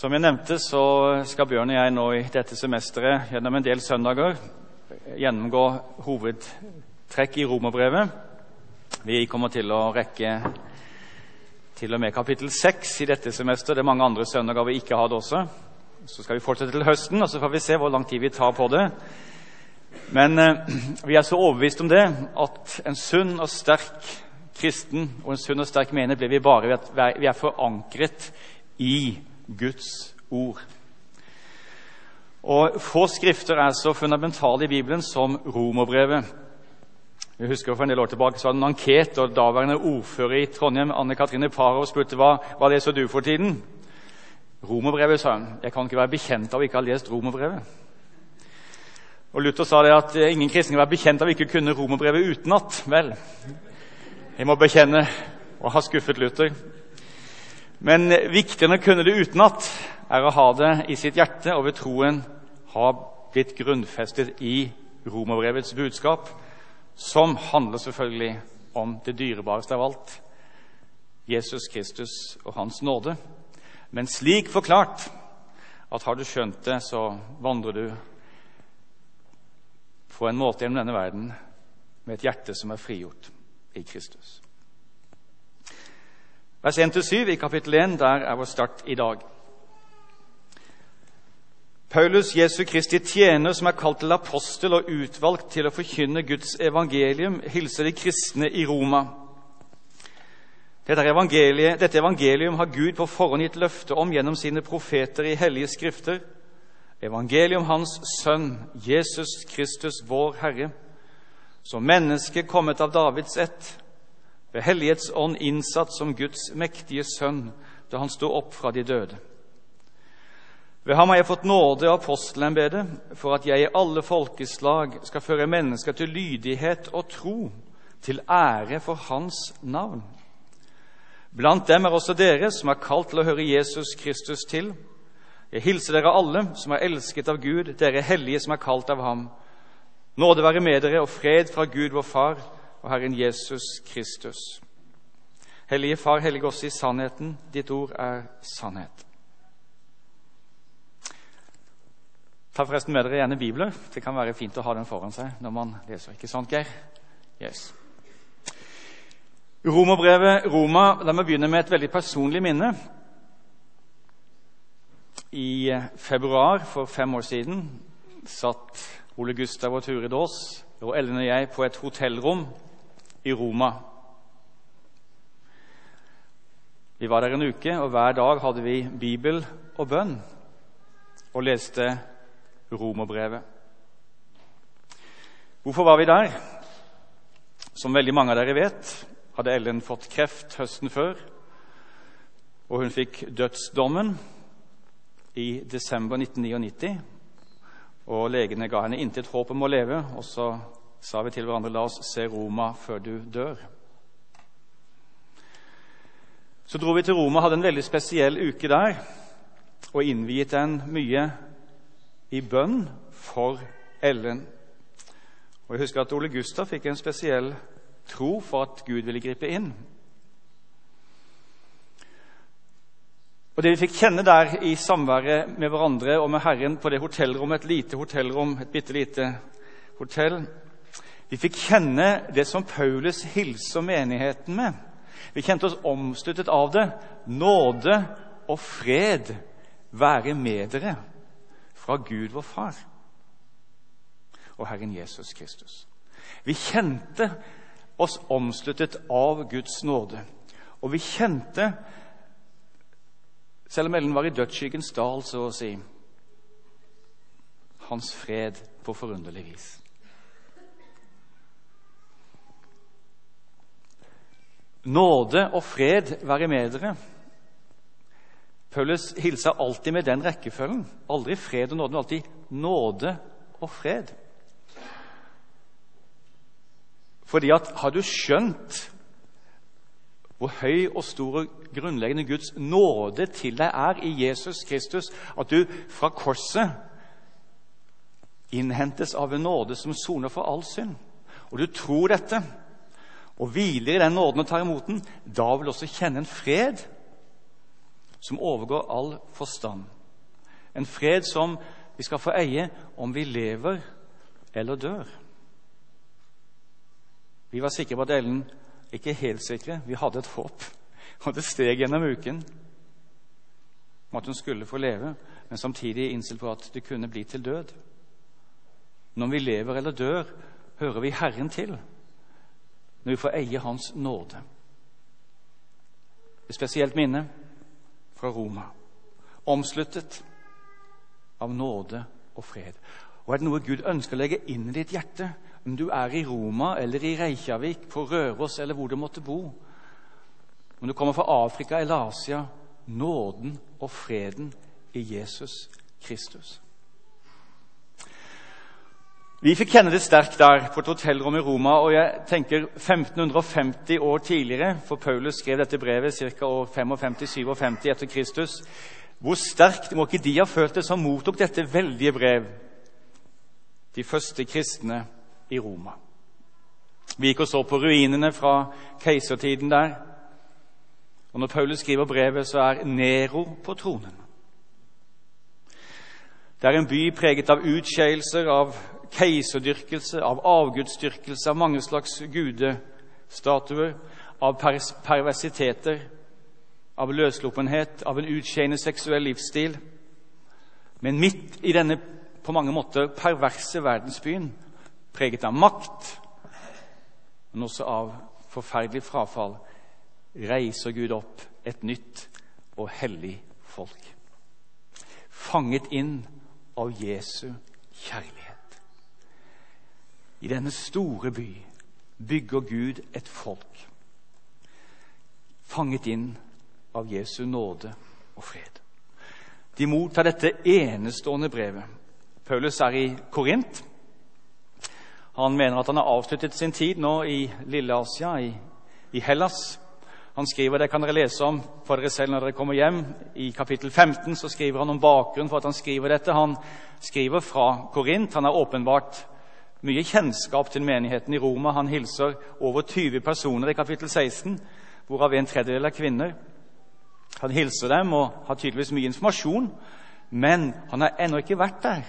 Som jeg nevnte, så skal Bjørn og jeg nå i dette semesteret gjennom en del søndager gjennomgå hovedtrekk i romerbrevet. Vi kommer til å rekke til og med kapittel 6 i dette semesteret. Det er mange andre søndager vi ikke har det også. Så skal vi fortsette til høsten, og så får vi se hvor lang tid vi tar på det. Men eh, vi er så overbevist om det at en sunn og sterk kristen og en sunn og sterk mener blir vi bare ved at vi er forankret i Guds ord. Og Få skrifter er så fundamentale i Bibelen som romerbrevet. Jeg husker For en del år tilbake så var det en anket, og daværende ordfører i Trondheim, Anne Katrine Parov, spurte hva, hva leser du for tiden. Romerbrevet, sa hun. Jeg kan ikke være bekjent av å ikke ha lest romerbrevet. Og Luther sa det at ingen kristne kan være bekjent av å ikke kunne romerbrevet utenat. Vel, jeg må bekjenne å ha skuffet Luther. Men viktigere enn å kunne det utenat er å ha det i sitt hjerte og ved troen ha blitt grunnfestet i romerbrevets budskap, som handler selvfølgelig om det dyrebareste av alt Jesus Kristus og Hans nåde. Men slik forklart at har du skjønt det, så vandrer du på en måte gjennom denne verden med et hjerte som er frigjort i Kristus. Vers 1-7 i kapittel 1, der er vår start i dag. Paulus, Jesu Kristi tjener, som er kalt til apostel og utvalgt til å forkynne Guds evangelium, hilser de kristne i Roma. Dette evangeliet, dette evangelium har Gud på forhånd gitt løfte om gjennom sine profeter i hellige skrifter. Evangelium Hans Sønn, Jesus Kristus, vår Herre, som menneske kommet av Davids ett, ved Hellighetsånd innsatt som Guds mektige sønn da han sto opp fra de døde. Ved ham har jeg fått nåde av apostelembetet for at jeg i alle folkeslag skal føre mennesker til lydighet og tro, til ære for Hans navn. Blant dem er også dere som er kalt til å høre Jesus Kristus til. Jeg hilser dere alle som er elsket av Gud, dere hellige som er kalt av ham. Nåde være med dere og fred fra Gud vår Far og Herren Jesus Kristus. Hellige Far, hellige oss i sannheten. Ditt ord er sannhet. Ta forresten med dere gjerne bibler. Det kan være fint å ha den foran seg når man leser. Ikke sant, Geir? Yes. Romerbrevet Roma. La meg begynne med et veldig personlig minne. I februar for fem år siden satt Ole Gustav og Turid Aas og Ellen og jeg på et hotellrom i Roma. Vi var der en uke, og hver dag hadde vi bibel og bønn og leste romerbrevet. Hvorfor var vi der? Som veldig mange av dere vet, hadde Ellen fått kreft høsten før, og hun fikk dødsdommen i desember 1999. Og legene ga henne intet håp om å leve, og så sa vi til hverandre la oss se Roma før du dør. Så dro vi til Roma, hadde en veldig spesiell uke der og innviet den mye i bønn for Ellen. Og Jeg husker at Ole Gustav fikk en spesiell tro for at Gud ville gripe inn. Og Det vi fikk kjenne der i samværet med hverandre og med Herren på det hotellrommet, et lite hotellrom, et bitte lite hotell, vi fikk kjenne det som Paulus hilser menigheten med. Vi kjente oss omsluttet av det. Nåde og fred være med dere fra Gud vår Far og Herren Jesus Kristus. Vi kjente oss omsluttet av Guds nåde. Og vi kjente, selv om Ellen var i dødsskyggens dal, så å si, hans fred på forunderlig vis. Nåde og fred være med dere. Paulus hilser alltid med den rekkefølgen. Aldri fred og nåde, men alltid nåde og fred. Fordi at har du skjønt hvor høy og stor og grunnleggende Guds nåde til deg er i Jesus Kristus, at du fra korset innhentes av en nåde som soner for all synd, og du tror dette og hviler i den nåden og tar imot den, da vil også kjenne en fred som overgår all forstand. En fred som vi skal få eie om vi lever eller dør. Vi var sikre på at Ellen Ikke helt sikre, vi hadde et håp. Og det steg gjennom uken om at hun skulle få leve, men samtidig innstilt på at det kunne bli til død. Når vi lever eller dør, hører vi Herren til når vi får eie Hans nåde. Et spesielt minne fra Roma, omsluttet av nåde og fred. Og er det noe Gud ønsker å legge inn i ditt hjerte, om du er i Roma eller i Reykjavik, på Røros eller hvor du måtte bo, om du kommer fra Afrika eller Asia nåden og freden i Jesus Kristus. Vi fikk kjenne det sterkt der på et hotellrom i Roma. og jeg tenker 1550 år tidligere, for Paulus skrev dette brevet ca. år 55-57 etter Kristus. Hvor sterkt må ikke de ha følt det som mottok dette veldige brev, de første kristne i Roma? Vi gikk og så på ruinene fra keisertiden der. Og Når Paulus skriver brevet, så er Nero på tronen. Det er en by preget av utskeielser, av keiserdyrkelse, av avgudsdyrkelse, av mange slags gudestatuer, av perversiteter, av løsluppenhet, av en utskeiende seksuell livsstil. Men midt i denne på mange måter perverse verdensbyen, preget av makt, men også av forferdelig frafall, reiser Gud opp et nytt og hellig folk. Fanget inn av Jesu kjærlighet. I denne store by bygger Gud et folk. Fanget inn av Jesu nåde og fred. De mottar dette enestående brevet. Paulus er i Korint. Han mener at han har avsluttet sin tid nå i Lille-Asia, i, i Hellas. Han skriver, Det kan dere lese om for dere selv når dere kommer hjem. I kapittel 15 så skriver han om bakgrunnen for at han skriver dette. Han skriver fra Korint. Han er åpenbart mye kjennskap til menigheten i Roma. Han hilser over 20 personer i kapittel 16, hvorav en tredjedel er kvinner. Han hilser dem og har tydeligvis mye informasjon, men han har ennå ikke vært der.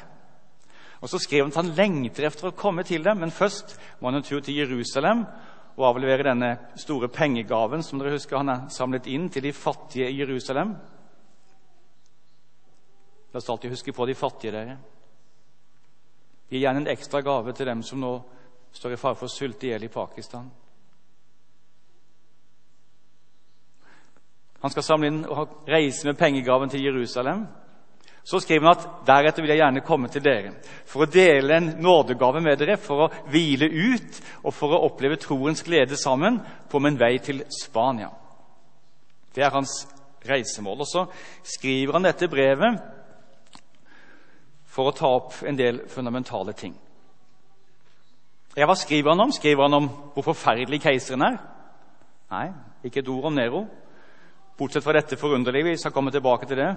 Og Så skriver han at han lengter efter å komme til dem, men først må han en tur til Jerusalem og avlevere denne store pengegaven som dere husker han har samlet inn til de fattige i Jerusalem. La oss alltid huske på de fattige, dere. Gi gjerne en ekstra gave til dem som nå står i fare for å sulte i hjel i Pakistan. Han skal samle inn og reise med pengegaven til Jerusalem. Så skriver han at deretter vil jeg gjerne komme til dere for å dele en nådegave med dere, for å hvile ut og for å oppleve troens glede sammen på min vei til Spania. Det er hans reisemål. Og så skriver han dette brevet for å ta opp en del fundamentale ting. Ja, Hva skriver han om? Skriver han om hvor forferdelig keiseren er? Nei, ikke et ord om Nero. Bortsett fra dette forunderlige. Vi skal komme tilbake til det.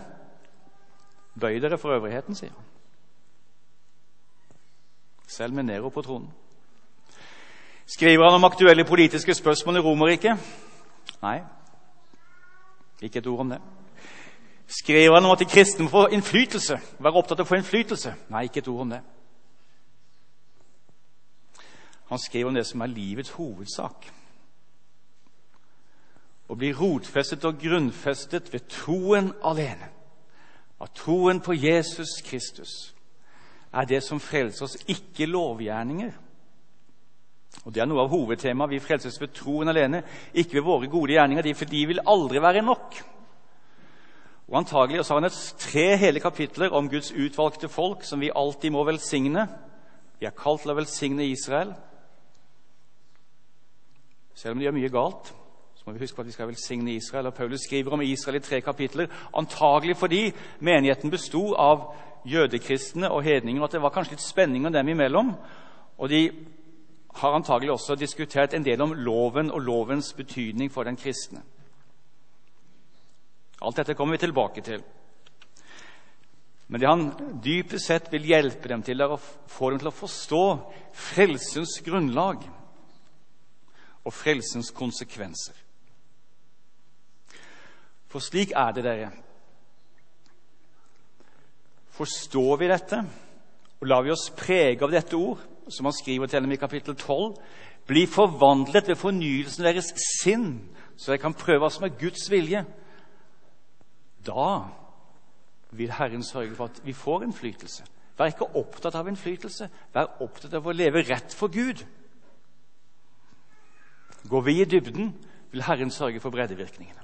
Bøy dere for øvrigheten, sier han. Selv med Nero på tronen. Skriver han om aktuelle politiske spørsmål i Romerriket? Nei, ikke et ord om det. Skriver han om at de kristne må få innflytelse? Være opptatt av å få innflytelse? Nei, ikke et ord om det. Han skriver om det som er livets hovedsak. Å bli rotfestet og grunnfestet ved troen alene at troen på Jesus Kristus er det som frelser oss, ikke lovgjerninger. Og Det er noe av hovedtemaet. Vi frelses ved troen alene, ikke ved våre gode gjerninger. For de vil aldri være nok. Og Antagelig så har han et tre hele kapitler om Guds utvalgte folk, som vi alltid må velsigne. Vi er kalt til å velsigne Israel, selv om de gjør mye galt. Så må vi huske på at vi skal velsigne Israel. og Paulus skriver om Israel i tre kapitler, antagelig fordi menigheten besto av jødekristne og hedninger, og at det var kanskje litt spenning dem imellom. Og de har antagelig også diskutert en del om loven og lovens betydning for den kristne. Alt dette kommer vi tilbake til. Men det han dypest sett vil hjelpe dem til, er å få dem til å forstå frelsens grunnlag og frelsens konsekvenser. For slik er det, dere. Forstår vi dette, og lar vi oss prege av dette ord, som han skriver til dem i kapittel 12, bli forvandlet ved fornyelsen av deres sinn, så jeg kan prøve hva som er Guds vilje, da vil Herren sørge for at vi får innflytelse. Vær ikke opptatt av innflytelse. Vær opptatt av å leve rett for Gud. Går vi i dybden, vil Herren sørge for breddevirkningene.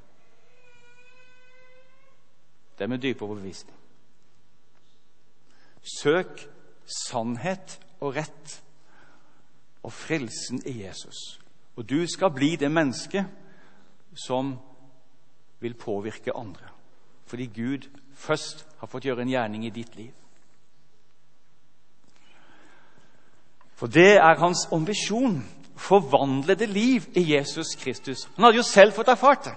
Det er med dyp overbevisning. Søk sannhet og rett og frelsen i Jesus. Og du skal bli det mennesket som vil påvirke andre. Fordi Gud først har fått gjøre en gjerning i ditt liv. For det er hans ambisjon. Forvandlede liv i Jesus Kristus. Han hadde jo selv fått erfart det.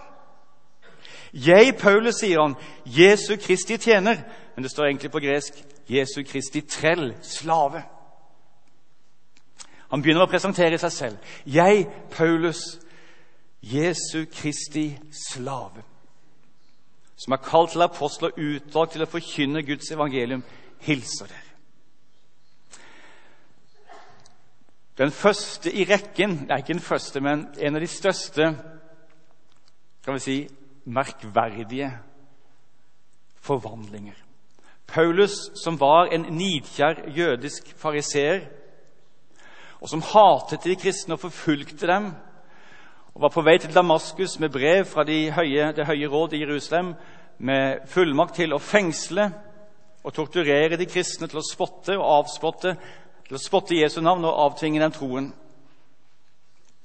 Jeg, Paulus, sier han, Jesu Kristi tjener. Men det står egentlig på gresk Jesu Kristi trell, slave. Han begynner å presentere seg selv. Jeg, Paulus, Jesu Kristi slave, som er kalt til apostel og utvalgt til å forkynne Guds evangelium, hilser dere. Den første i rekken det er ikke den første, men en av de største kan vi si, merkverdige forvandlinger. Paulus, som var en nidkjær jødisk fariseer, og som hatet de kristne og forfulgte dem, og var på vei til Damaskus med brev fra de høye, det høye råd i Jerusalem med fullmakt til å fengsle og torturere de kristne, til å spotte og avspotte, til å spotte Jesu navn og avtvinge den troen.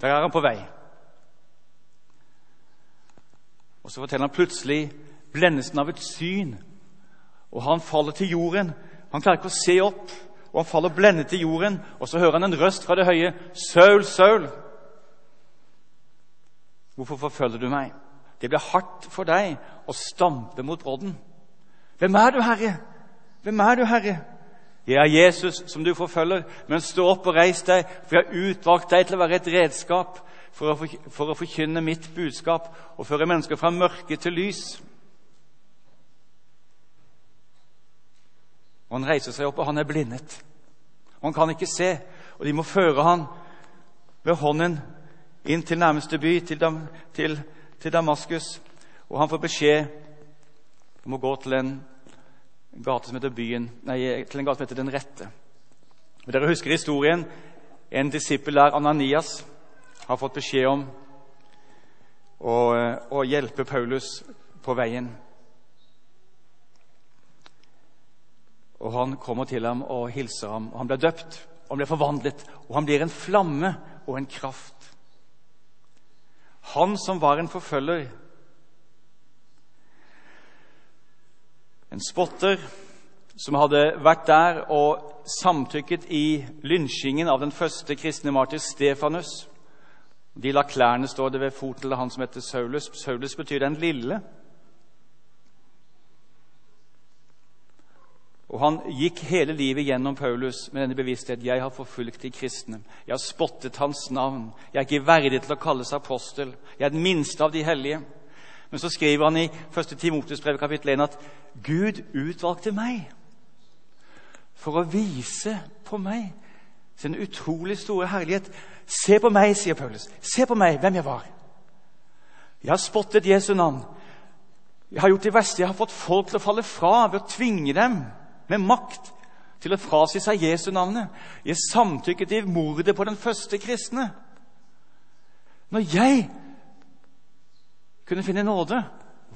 Der er han på vei. Og så forteller han plutselig blendelsen av et syn og han faller til jorden. Han klarer ikke å se opp, og han faller blendet til jorden. Og så hører han en røst fra det høye. 'Saul, Saul, hvorfor forfølger du meg?' Det blir hardt for deg å stampe mot brodden. 'Hvem er du, Herre? Hvem er du, Herre?' 'Jeg er Jesus, som du forfølger, men stå opp og reis deg, for jeg har utvalgt deg til å være et redskap for å, for å forkynne mitt budskap og føre mennesker fra mørke til lys.' Og Han reiser seg opp, og han er blindet. Og Han kan ikke se, og de må føre han ved hånden inn til nærmeste by, til, Dam til, til Damaskus. Og han får beskjed om å gå til en gate som heter byen, nei, til en gate som heter Den rette. Og Dere husker historien. En disippel der, Ananias, har fått beskjed om å, å hjelpe Paulus på veien. Og Han kommer til ham og hilser ham. og Han blir døpt, og han blir forvandlet, og han blir en flamme og en kraft. Han som var en forfølger, en spotter som hadde vært der og samtykket i lynsjingen av den første kristne martyr Stefanus. De la klærne, står det ved foten til han som heter Saulus. Saulus betyr den lille. Og Han gikk hele livet gjennom Paulus med denne bevissthet. Jeg har forfulgt de kristne. Jeg har spottet hans navn. Jeg er ikke verdig til å kalles apostel. Jeg er den minste av de hellige. Men så skriver han i 1. Timotes brev kapittel 1 at Gud utvalgte meg for å vise på meg sin utrolig store herlighet. Se på meg, sier Paulus. Se på meg, hvem jeg var. Jeg har spottet Jesu navn. Jeg har gjort det verste. Jeg har fått folk til å falle fra ved å tvinge dem med makt til å frasi seg Jesu navnet. Jeg samtykket i mordet på den første kristne. Når jeg kunne finne nåde,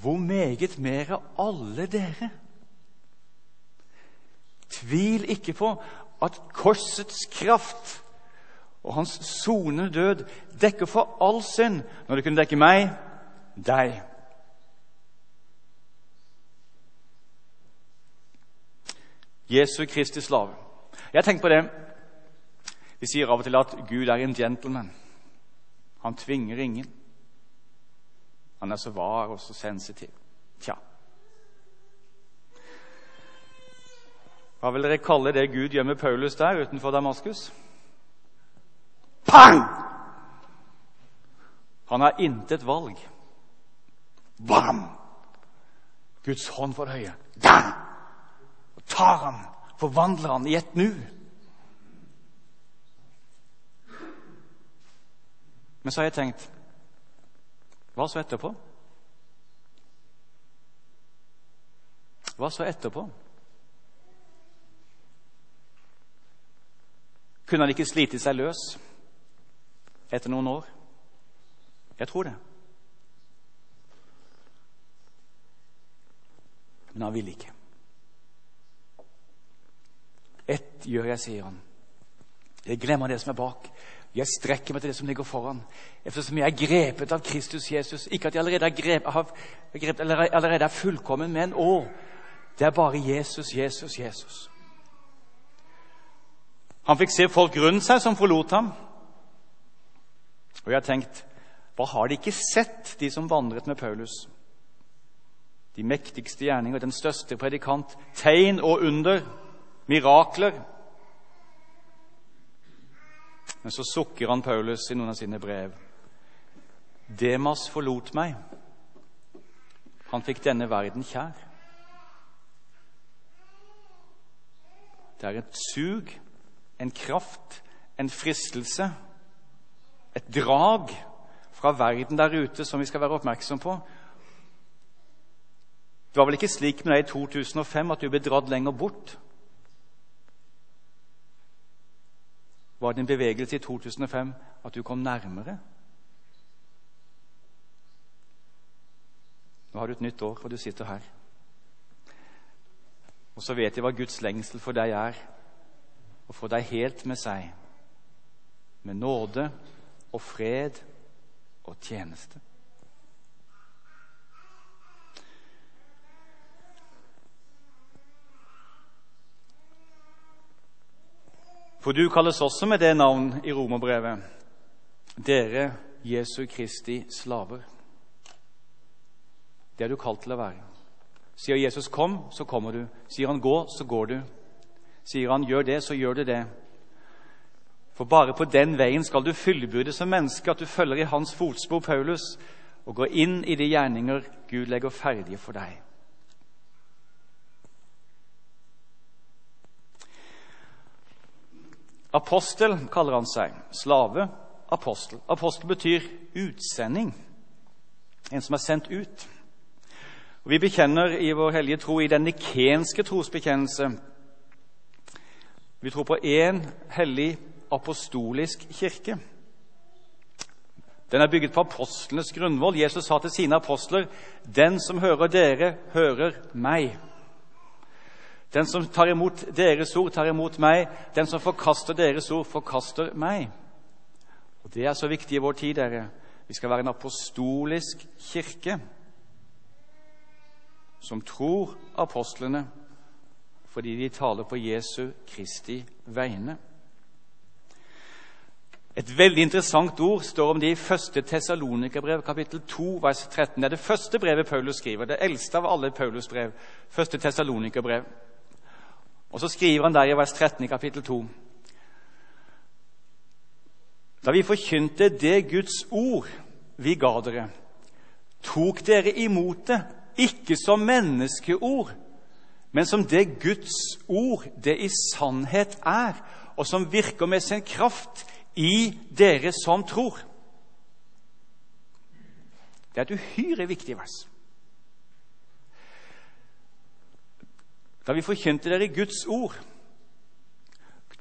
hvor meget mer av alle dere? Tvil ikke på at korsets kraft og hans sonende død dekker for all synd når det kunne dekke meg, deg. Jesu Kristi slave. Jeg tenker på det. Vi sier av og til at Gud er en gentleman. Han tvinger ingen. Han er så var og så sensitiv. Tja. Hva vil dere kalle det Gud gjør med Paulus der utenfor Damaskus? Pang! Han har intet valg. Bam! Guds hånd for høye. Da! Tar han, forvandler han i et nu. Men så har jeg tenkt Hva så etterpå? Hva så etterpå? Kunne han ikke slite seg løs etter noen år? Jeg tror det. Men han ville ikke. Ett gjør jeg, sier han. Jeg glemmer det som er bak. Jeg strekker meg til det som ligger foran. Eftersom jeg er grepet av Kristus Jesus. Ikke at jeg allerede er, grep, grepet, allerede er fullkommen, men å, det er bare Jesus, Jesus, Jesus. Han fikk se folk rundt seg som forlot ham. Og jeg har tenkt hva har de ikke sett, de som vandret med Paulus? De mektigste gjerninger, den største predikant, tegn og under, mirakler. Men så sukker han Paulus i noen av sine brev. Demas forlot meg. Han fikk denne verden kjær. Det er et sug, en kraft, en fristelse, et drag fra verden der ute som vi skal være oppmerksom på. Det var vel ikke slik med deg i 2005 at du ble dratt lenger bort? Var det en bevegelse i 2005 at du kom nærmere? Nå har du et nytt år, og du sitter her. Og så vet jeg hva Guds lengsel for deg er, å få deg helt med seg, med nåde og fred og tjeneste. For du kalles også med det navn i romerbrevet. Dere Jesu Kristi slaver. Det er du kalt til å være. Sier Jesus 'kom', så kommer du. Sier han 'gå', så går du. Sier han 'gjør det', så gjør du det. For bare på den veien skal du fullbyrde som menneske at du følger i hans fotspor, Paulus, og går inn i de gjerninger Gud legger ferdige for deg. Apostel kaller han seg. Slave. Apostel. Apostel betyr utsending. En som er sendt ut. Og Vi bekjenner i vår hellige tro i den nikenske trosbekjennelse. Vi tror på én hellig apostolisk kirke. Den er bygget på apostlenes grunnvoll. Jesus sa til sine apostler.: Den som hører dere, hører meg. Den som tar imot deres ord, tar imot meg. Den som forkaster deres ord, forkaster meg. Og Det er så viktig i vår tid, dere. Vi skal være en apostolisk kirke som tror apostlene fordi de taler på Jesu Kristi vegne. Et veldig interessant ord står om det i 1. Tessalonikerbrev, kapittel 2, vers 13. Det er det første brevet Paulus skriver, det eldste av alle Paulus' brev. 1. Tessalonikerbrev. Og så skriver han der i vers 13 i kapittel 2 Da vi forkynte det Guds ord vi ga dere, tok dere imot det, ikke som menneskeord, men som det Guds ord det i sannhet er, og som virker med sin kraft i dere som tror. Det er et uhyre viktig vers. Da vi forkynte dere Guds ord,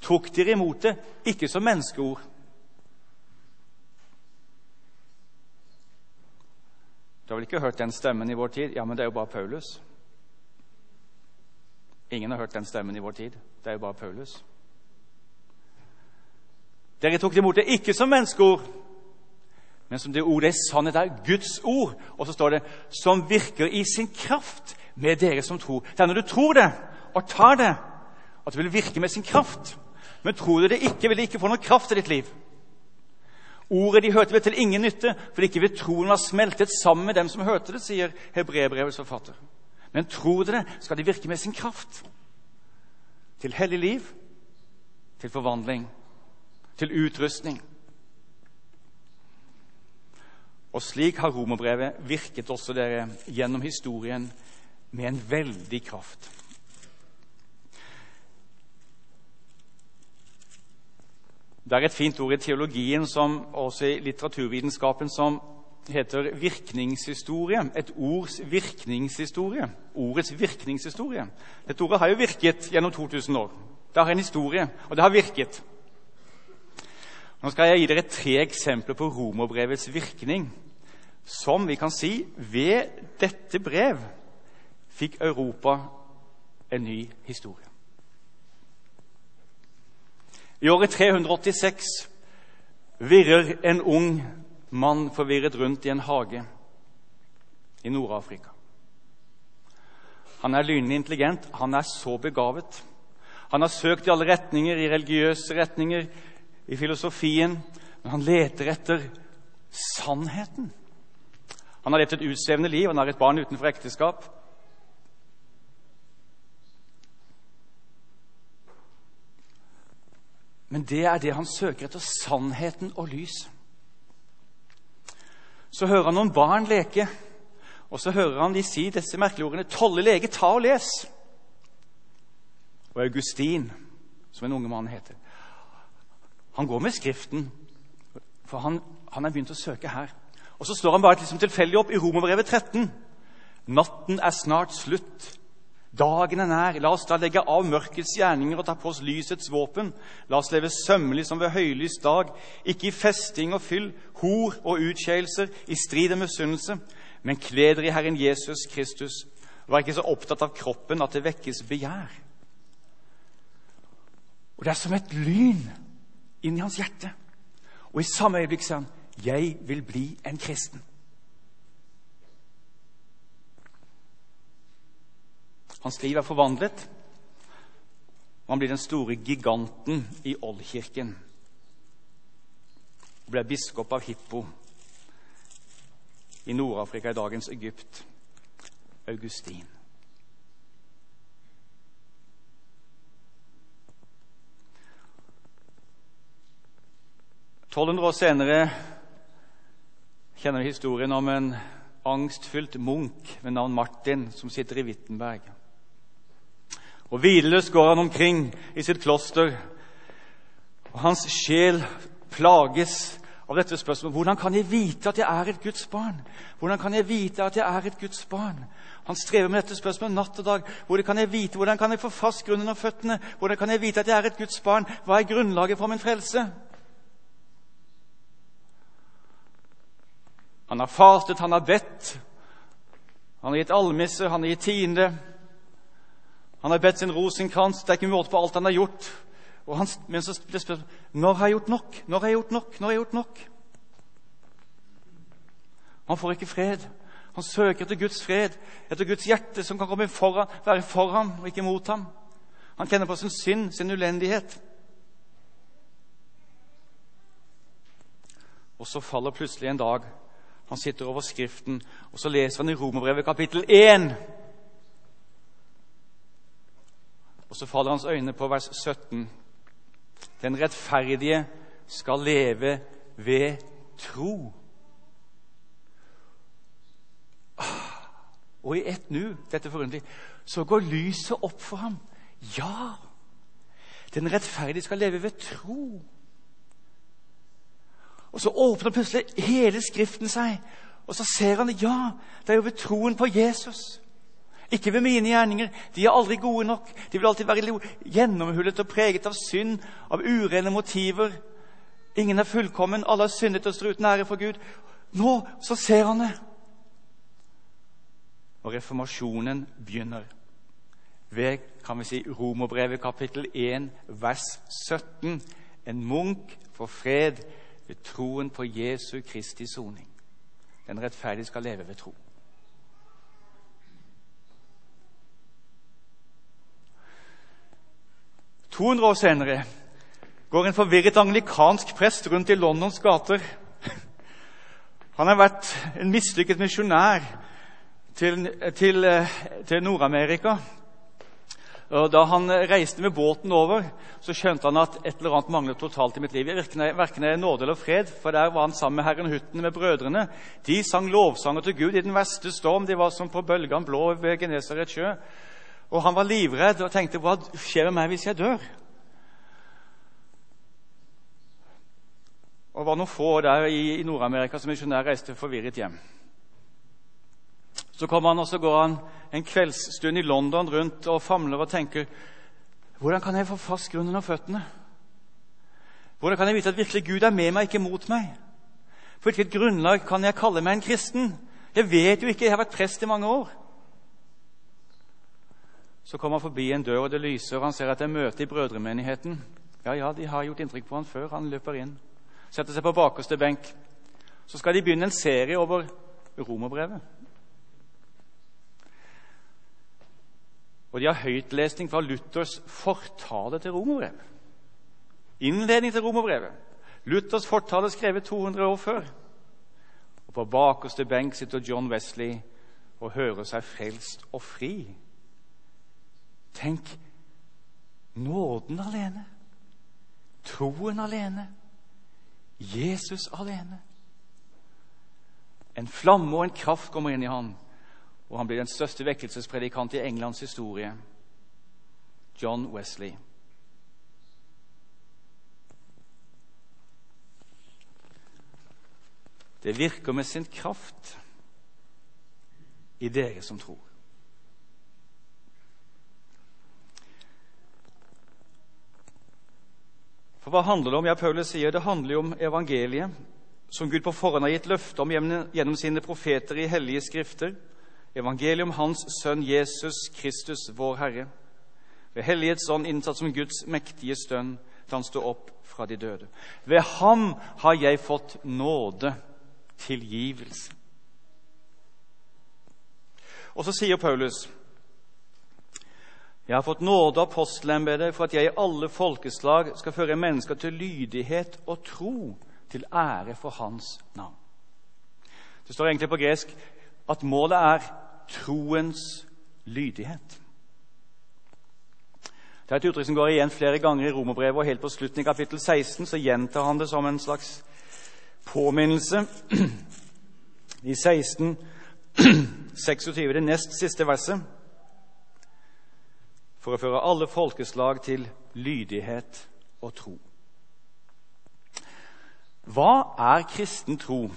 tok dere imot det ikke som menneskeord. Du har vel ikke hørt den stemmen i vår tid? Ja, men det er jo bare Paulus. Ingen har hørt den stemmen i vår tid. Det er jo bare Paulus. Dere tok imot det ikke som menneskeord, men som det ordet er sannhet er Guds ord. Og så står det 'som virker i sin kraft med dere som tror'. Det er når du tror det og tar det, at det vil virke med sin kraft. Men tror du det ikke, vil det ikke få noen kraft i ditt liv. Ordet de hørte, ble til ingen nytte, fordi ikke ved troen var smeltet sammen med dem som hørte det, sier Hebrebrevets forfatter. Men tror du det, skal det virke med sin kraft. Til hellig liv, til forvandling til utrustning. Og slik har romerbrevet virket også dere gjennom historien med en veldig kraft. Det er et fint ord i teologien som også i litteraturvitenskapen som heter virkningshistorie. Et ords virkningshistorie. Ordets virkningshistorie. Dette ordet har jo virket gjennom 2000 år. Det har en historie, og det har virket. Nå skal jeg gi dere tre eksempler på romerbrevets virkning, som vi kan si ved dette brev fikk Europa en ny historie. I året 386 virrer en ung mann forvirret rundt i en hage i Nord-Afrika. Han er lynende intelligent, han er så begavet. Han har søkt i alle retninger, i religiøse retninger, i filosofien, men han leter etter sannheten. Han har levd et utsvevende liv, han har et barn utenfor ekteskap. Men det er det han søker etter sannheten og lys. Så hører han noen barn leke, og så hører han de si disse merkelige ordene 'Tolle lege, ta og les'. Og Augustin, som en unge mann heter, han går med Skriften, for han, han er begynt å søke her. Og så slår han bare liksom tilfeldig opp i Romerbrevet 13. Natten er snart slutt. Dagen er nær. La oss da legge av mørkets gjerninger og ta på oss lysets våpen. La oss leve sømmelig som ved høylys dag, ikke i festing og fyll, hor og utskeielser, i strid og misunnelse, men kle dere i Herren Jesus Kristus. Vær ikke så opptatt av kroppen at det vekkes begjær. Og Det er som et lyn inn i hans hjerte. Og i samme øyeblikk sier han, 'Jeg vil bli en kristen'. Hans liv er forvandlet. Og han blir den store giganten i oldkirken. Og ble biskop av Hippo i Nord-Afrika, i dagens Egypt. Augustin. Tolvhundre år senere kjenner vi historien om en angstfylt munk ved navn Martin som sitter i Wittenberg. Og hvileløst går han omkring i sitt kloster, og hans sjel plages av dette spørsmålet hvordan kan jeg vite at jeg er et Guds barn? Hvordan kan jeg vite at jeg er et Guds barn? Han strever med dette spørsmålet natt og dag. Hvordan kan jeg vite, hvordan kan jeg få fast grunn under føttene? Hvordan kan jeg vite at jeg er et Guds barn? Hva er grunnlaget for min frelse? Han har fastet, han har bedt. Han har gitt almisser, han har gitt tiende. Han har bedt sin rosenkrans. Det er ikke måte på alt han har gjort. Han, men så blir spørsmålet når har jeg gjort nok? Når har jeg gjort nok? Når har jeg gjort nok? Han får ikke fred. Han søker etter Guds fred, etter Guds hjerte, som kan komme foran, være for ham og ikke mot ham. Han kjenner på sin synd, sin ulendighet. Og så faller plutselig en dag. Han sitter over Skriften, og så leser han i Romerbrevet kapittel 1. Og så faller hans øyne på vers 17. Den rettferdige skal leve ved tro. Og i ett nu, dette forunderlig, så går lyset opp for ham. Ja! Den rettferdige skal leve ved tro. Og så åpner plutselig hele Skriften seg, og så ser han ja, det er jo ved troen på Jesus. Ikke ved mine gjerninger. De er aldri gode nok. De vil alltid være gjennomhullet og preget av synd, av urene motiver. Ingen er fullkommen. Alle har syndet og står uten ære for Gud. Nå så ser han det. Og reformasjonen begynner ved kan vi si, Romerbrevet kapittel 1, vers 17. En munk får fred ved troen på Jesu Kristi soning. Den rettferdige skal leve ved tro. 200 år senere går en forvirret anglikansk prest rundt i Londons gater. Han har vært en mislykket misjonær til, til, til Nord-Amerika. Da han reiste med båten over, så skjønte han at et eller annet manglet totalt i mitt liv. Verken er nåde eller fred, for der var han sammen med herren Hutten med brødrene. De sang lovsanger til Gud i den verste storm. De var som på bølgene blå ved Genesaret sjø. Og han var livredd og tenkte hva skjer med meg hvis jeg dør? og var noen få der i, i Nord-Amerika som misjonær reiste forvirret hjem. Så kommer han, og så går han en kveldsstund i London rundt og famler og tenker Hvordan kan jeg få fast grunn under føttene? Hvordan kan jeg vite at virkelig Gud er med meg, ikke mot meg? På hvilket grunnlag kan jeg kalle meg en kristen? Jeg vet jo ikke, jeg har vært prest i mange år. Så kommer han forbi en dør, og det lyser, og han ser at det er møte i brødremenigheten. Ja, ja, de har gjort inntrykk på han før. Han løper inn, setter seg på bakerste benk. Så skal de begynne en serie over romerbrevet. Og de har høytlesning fra Luthers fortale til romerbrevet. Innledning til romerbrevet. Luthers fortale skrevet 200 år før. Og På bakerste benk sitter John Wesley og hører seg frelst og fri. Tenk nåden alene, troen alene, Jesus alene. En flamme og en kraft kommer inn i han, og han blir den største vekkelsespredikant i Englands historie. John Wesley. Det virker med sin kraft i dere som tror. For hva handler det om? Ja, Paulus sier det handler jo om evangeliet, som Gud på forhånd har gitt løfte om gjennom sine profeter i hellige skrifter. Evangeliet om Hans Sønn Jesus Kristus, vår Herre. Ved Hellighets ånd innsatt som Guds mektige stønn til han sto opp fra de døde. Ved ham har jeg fått nåde, tilgivelse. Og så sier Paulus jeg har fått nåde av apostelembetet for at jeg i alle folkeslag skal føre mennesker til lydighet og tro, til ære for Hans navn. Det står egentlig på gresk at målet er troens lydighet. Det er et uttrykk som går igjen flere ganger i Romerbrevet, og helt på slutten i kapittel 16 så gjentar han det som en slags påminnelse. I 16, 26, det nest siste verset for å føre alle folkeslag til lydighet og tro. Hva er kristen tro?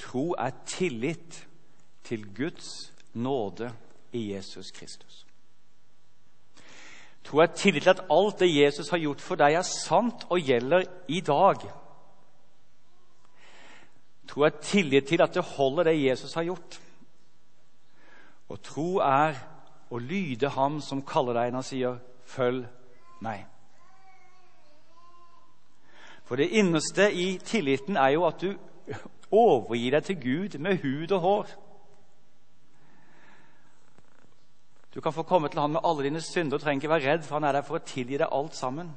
Tro er tillit til Guds nåde i Jesus Kristus. Tro er tillit til at alt det Jesus har gjort for deg, er sant og gjelder i dag. Tro er tillit til at det holder det Jesus har gjort. Og tro er og lyde ham som kaller deg når han sier 'følg meg'. For det innerste i tilliten er jo at du overgir deg til Gud med hud og hår. Du kan få komme til Han med alle dine synder og trenger ikke være redd, for Han er der for å tilgi deg alt sammen.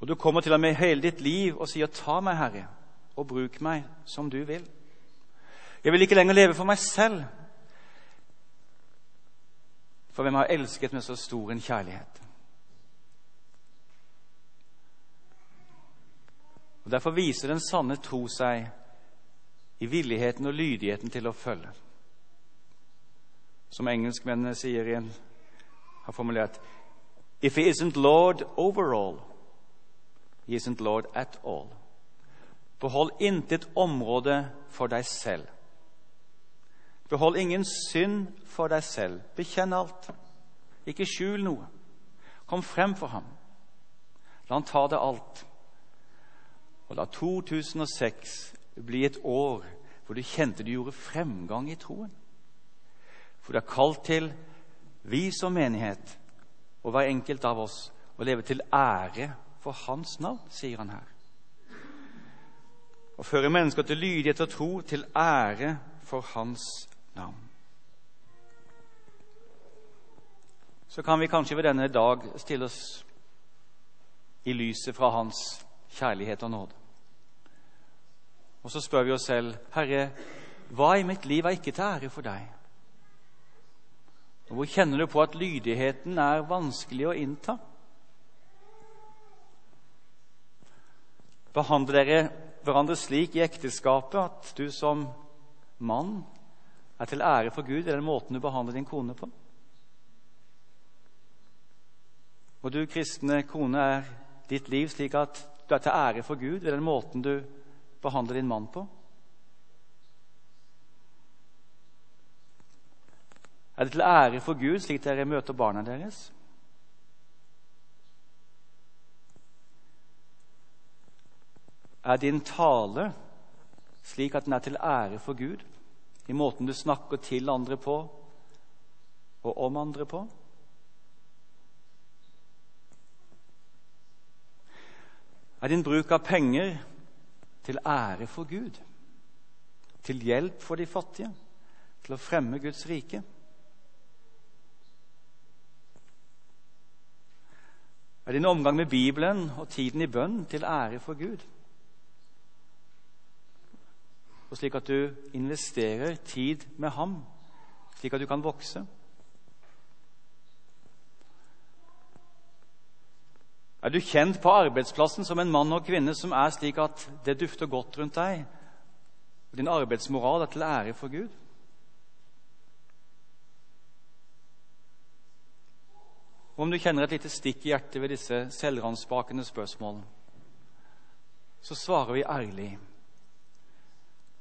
Og du kommer til ham med hele ditt liv og sier, 'Ta meg, Herre, og bruk meg som du vil.' Jeg vil ikke lenger leve for meg selv, for hvem har elsket med så stor en kjærlighet? Og Derfor viser den sanne tro seg i villigheten og lydigheten til å følge. Som engelskmennene sier i en, har formulert If he isn't Lord overall, he isn't Lord at all. Behold intet område for deg selv. Behold ingen synd for deg selv. Bekjenn alt. Ikke skjul noe. Kom frem for ham. La han ta det alt. Og la 2006 bli et år hvor du kjente du gjorde fremgang i troen. For du er kalt til, vi som menighet, og hver enkelt av oss, å leve til ære for Hans navn, sier han her. Å føre mennesker til lydighet og tro, til ære for Hans navn. Så kan vi kanskje ved denne dag stille oss i lyset fra Hans kjærlighet og nåde. Og så spør vi oss selv, Herre, hva i mitt liv er ikke til ære for deg? Og Hvor kjenner du på at lydigheten er vanskelig å innta? Behandler dere hverandre slik i ekteskapet at du som mann er til ære for Gud i den måten du behandler din kone på? Og du kristne kone, er ditt liv slik at du er til ære for Gud i den måten du behandler din mann på? Er det til ære for Gud slik dere møter barna deres? Er din tale slik at den er til ære for Gud i måten du snakker til andre på og om andre på? Er din bruk av penger til ære for Gud? Til hjelp for de fattige? Til å fremme Guds rike? Er din omgang med Bibelen og tiden i bønn til ære for Gud? Og slik at du investerer tid med ham, slik at du kan vokse? Er du kjent på arbeidsplassen som en mann og kvinne som er slik at det dufter godt rundt deg? Og din arbeidsmoral er til ære for Gud? Om du kjenner et lite stikk i hjertet ved disse selvransbakende spørsmålene, så svarer vi ærlig,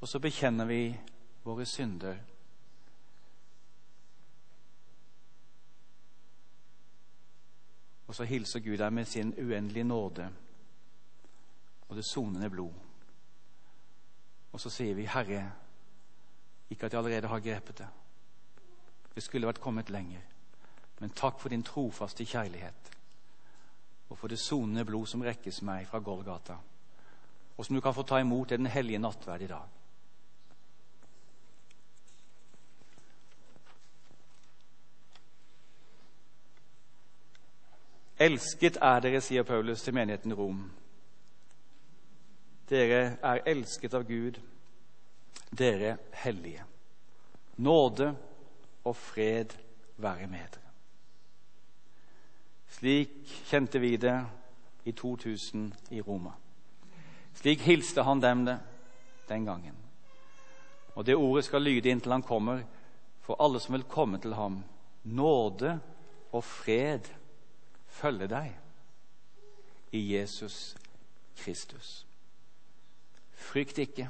og så bekjenner vi våre synder. Og så hilser Gud deg med sin uendelige nåde og det sonende blod. Og så sier vi, Herre, ikke at jeg allerede har grepet det. Det skulle vært kommet lenger. Men takk for din trofaste kjærlighet og for det sonende blod som rekkes meg fra Golgata, og som du kan få ta imot i den hellige nattverd i dag. Elsket er dere, sier Paulus til menigheten Rom. Dere er elsket av Gud, dere hellige. Nåde og fred være med dere. Slik kjente vi det i 2000 i Roma. Slik hilste han dem det den gangen. Og det ordet skal lyde inntil han kommer, for alle som vil komme til ham. Nåde og fred følge deg i Jesus Kristus. Frykt ikke.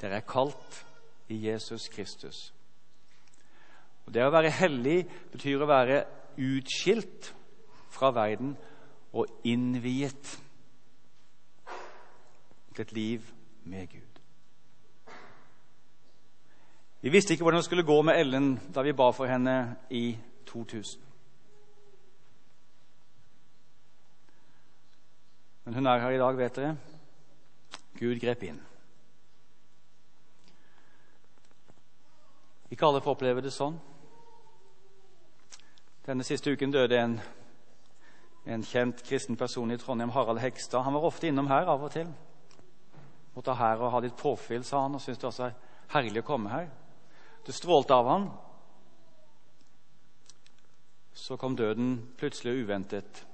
Dere er kalt i Jesus Kristus. Og Det å være hellig betyr å være utskilt fra verden og innviet til et liv med Gud. Vi visste ikke hvordan det skulle gå med Ellen da vi ba for henne i 2000. Men hun er her i dag, vet dere. Gud grep inn. Ikke alle får oppleve det sånn. Denne siste uken døde en, en kjent kristen person i Trondheim, Harald Hekstad. Han var ofte innom her av og til. Måtte her og ha litt påfyll, sa han, og syntes det også er herlig å komme her. Det strålte av han. Så kom døden plutselig uventet.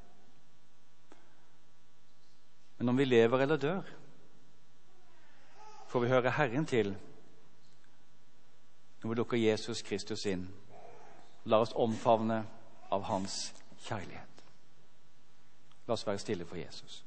Men om vi lever eller dør, får vi høre Herren til når vi lukker Jesus Kristus inn. La oss omfavne av Hans kjærlighet. La oss være stille for Jesus.